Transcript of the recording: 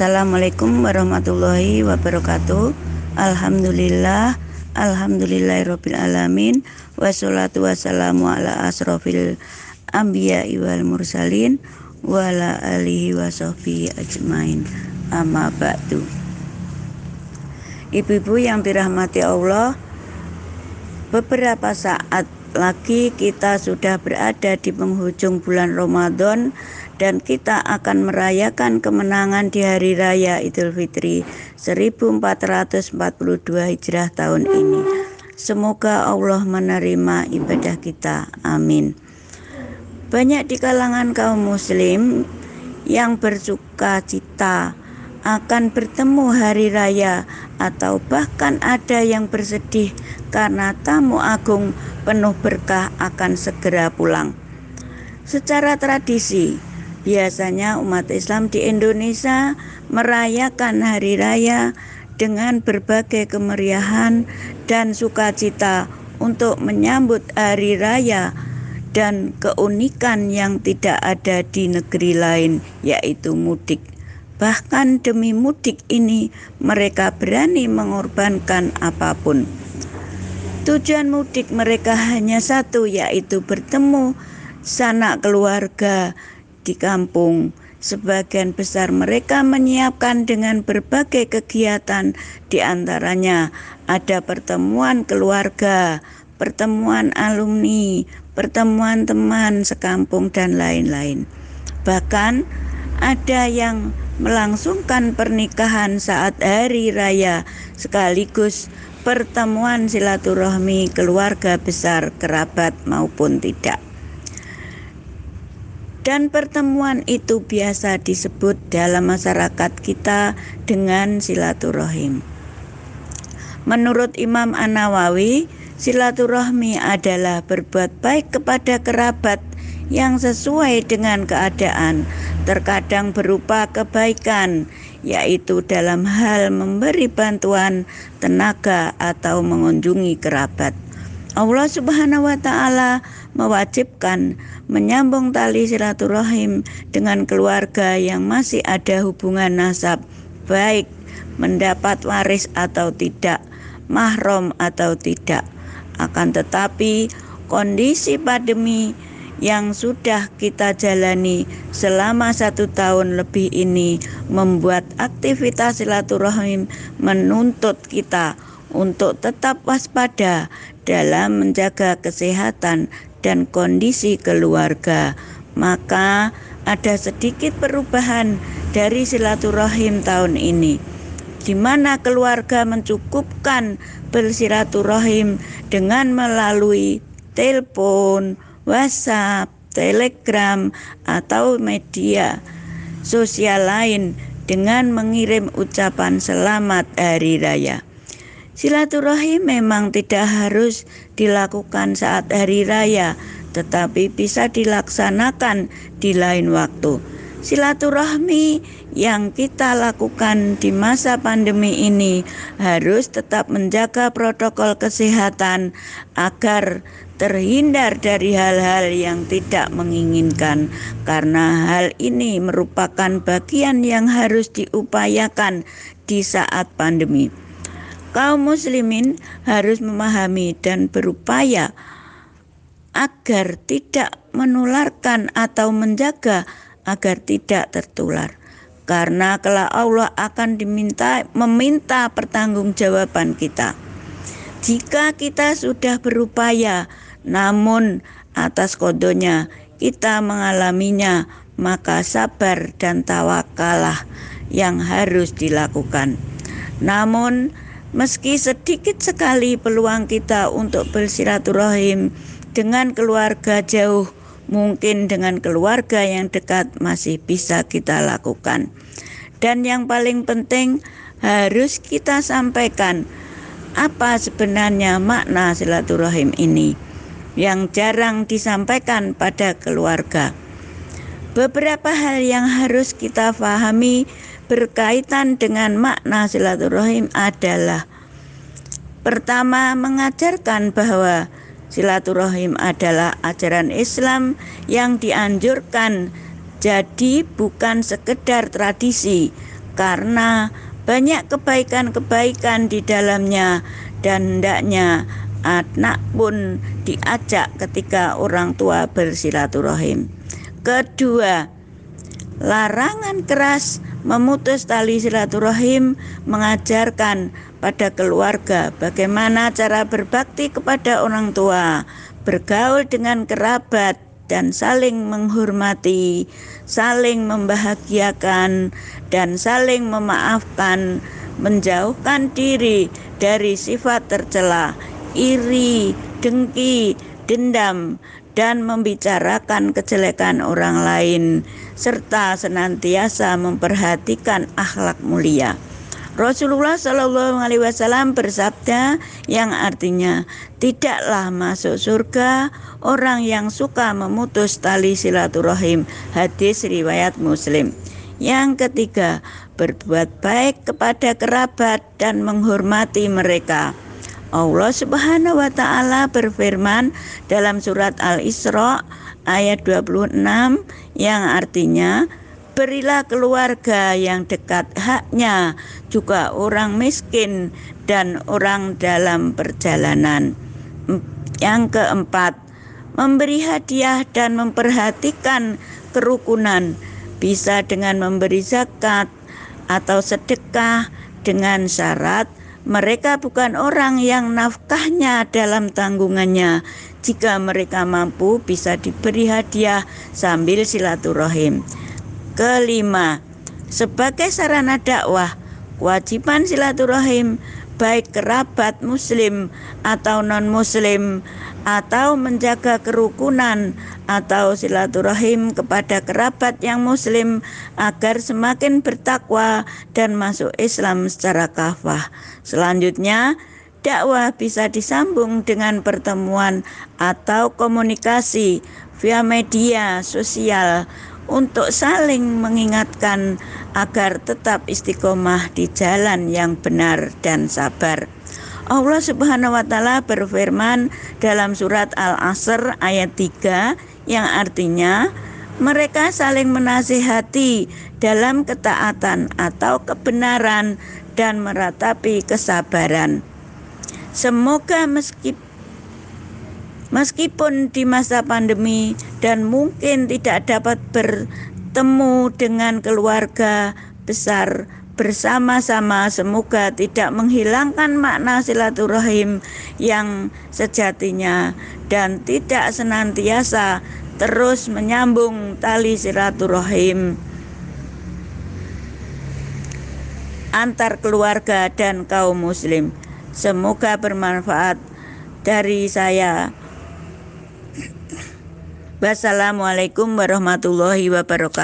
Assalamualaikum warahmatullahi wabarakatuh. Alhamdulillah, alhamdulillahirabbil alamin. Wassalatu wassalamu ala asrofil anbiya wal mursalin wa ala alihi wa ajmain. Amma ba'du. Ibu-ibu yang dirahmati Allah, beberapa saat lagi kita sudah berada di penghujung bulan Ramadan dan kita akan merayakan kemenangan di hari raya Idul Fitri 1442 Hijrah tahun ini. Semoga Allah menerima ibadah kita. Amin. Banyak di kalangan kaum muslim yang bersuka cita akan bertemu hari raya atau bahkan ada yang bersedih karena tamu agung penuh berkah akan segera pulang. Secara tradisi, biasanya umat Islam di Indonesia merayakan hari raya dengan berbagai kemeriahan dan sukacita untuk menyambut hari raya dan keunikan yang tidak ada di negeri lain yaitu mudik. Bahkan demi mudik ini mereka berani mengorbankan apa pun. Tujuan mudik mereka hanya satu yaitu bertemu sanak keluarga di kampung. Sebagian besar mereka menyiapkan dengan berbagai kegiatan di antaranya ada pertemuan keluarga, pertemuan alumni, pertemuan teman sekampung dan lain-lain. Bahkan ada yang melangsungkan pernikahan saat hari raya sekaligus pertemuan silaturahmi keluarga besar kerabat maupun tidak. Dan pertemuan itu biasa disebut dalam masyarakat kita dengan silaturahim. Menurut Imam An-Nawawi, silaturahmi adalah berbuat baik kepada kerabat yang sesuai dengan keadaan terkadang berupa kebaikan, yaitu dalam hal memberi bantuan tenaga atau mengunjungi kerabat. Allah Subhanahu wa taala mewajibkan menyambung tali silaturahim dengan keluarga yang masih ada hubungan nasab, baik mendapat waris atau tidak, mahram atau tidak. Akan tetapi kondisi pandemi yang sudah kita jalani selama satu tahun lebih ini membuat aktivitas silaturahim menuntut kita untuk tetap waspada dalam menjaga kesehatan dan kondisi keluarga. Maka ada sedikit perubahan dari silaturahim tahun ini di mana keluarga mencukupkan bersilaturahim dengan melalui telepon, WhatsApp, Telegram, atau media sosial lain dengan mengirim ucapan selamat hari raya. Silaturahim memang tidak harus dilakukan saat hari raya, tetapi bisa dilaksanakan di lain waktu. Silaturahmi yang kita lakukan di masa pandemi ini harus tetap menjaga protokol kesehatan agar terhindar dari hal-hal yang tidak menginginkan, karena hal ini merupakan bagian yang harus diupayakan di saat pandemi. Kaum Muslimin harus memahami dan berupaya agar tidak menularkan atau menjaga agar tidak tertular karena kelak Allah akan diminta meminta pertanggungjawaban kita. Jika kita sudah berupaya namun atas kodonya kita mengalaminya, maka sabar dan tawakalah yang harus dilakukan. Namun, meski sedikit sekali peluang kita untuk bersilaturahim dengan keluarga jauh, mungkin dengan keluarga yang dekat masih bisa kita lakukan. Dan yang paling penting harus kita sampaikan apa sebenarnya makna silaturahim ini yang jarang disampaikan pada keluarga. Beberapa hal yang harus kita pahami berkaitan dengan makna silaturahim adalah pertama mengajarkan bahwa silaturahim adalah ajaran Islam yang dianjurkan jadi bukan sekedar tradisi karena banyak kebaikan-kebaikan di dalamnya dan hendaknya anak pun diajak ketika orang tua bersilaturahim. Kedua, larangan keras memutus tali silaturahim mengajarkan pada keluarga bagaimana cara berbakti kepada orang tua, bergaul dengan kerabat, dan saling menghormati, saling membahagiakan, dan saling memaafkan, menjauhkan diri dari sifat tercela, iri, dengki, dendam, dan membicarakan kejelekan orang lain, serta senantiasa memperhatikan akhlak mulia. Rasulullah Shallallahu Alaihi Wasallam bersabda yang artinya tidaklah masuk surga orang yang suka memutus tali silaturahim. Hadis riwayat Muslim. Yang ketiga, berbuat baik kepada kerabat dan menghormati mereka. Allah Subhanahu wa taala berfirman dalam surat Al-Isra ayat 26 yang artinya berilah keluarga yang dekat haknya juga orang miskin dan orang dalam perjalanan. Yang keempat, memberi hadiah dan memperhatikan kerukunan bisa dengan memberi zakat atau sedekah dengan syarat mereka bukan orang yang nafkahnya dalam tanggungannya. Jika mereka mampu, bisa diberi hadiah sambil silaturahim. Kelima, sebagai sarana dakwah, kewajiban silaturahim baik kerabat muslim atau non-muslim atau menjaga kerukunan atau silaturahim kepada kerabat yang muslim agar semakin bertakwa dan masuk Islam secara kafah. Selanjutnya, dakwah bisa disambung dengan pertemuan atau komunikasi via media sosial untuk saling mengingatkan agar tetap istiqomah di jalan yang benar dan sabar. Allah Subhanahu wa taala berfirman dalam surat Al-Asr ayat 3 yang artinya mereka saling menasihati dalam ketaatan atau kebenaran dan meratapi kesabaran. Semoga meskipun Meskipun di masa pandemi dan mungkin tidak dapat bertemu dengan keluarga besar bersama-sama, semoga tidak menghilangkan makna silaturahim yang sejatinya dan tidak senantiasa terus menyambung tali silaturahim antar keluarga dan kaum muslim. Semoga bermanfaat dari saya. Wassalamualaikum warahmatullahi wabarakatuh.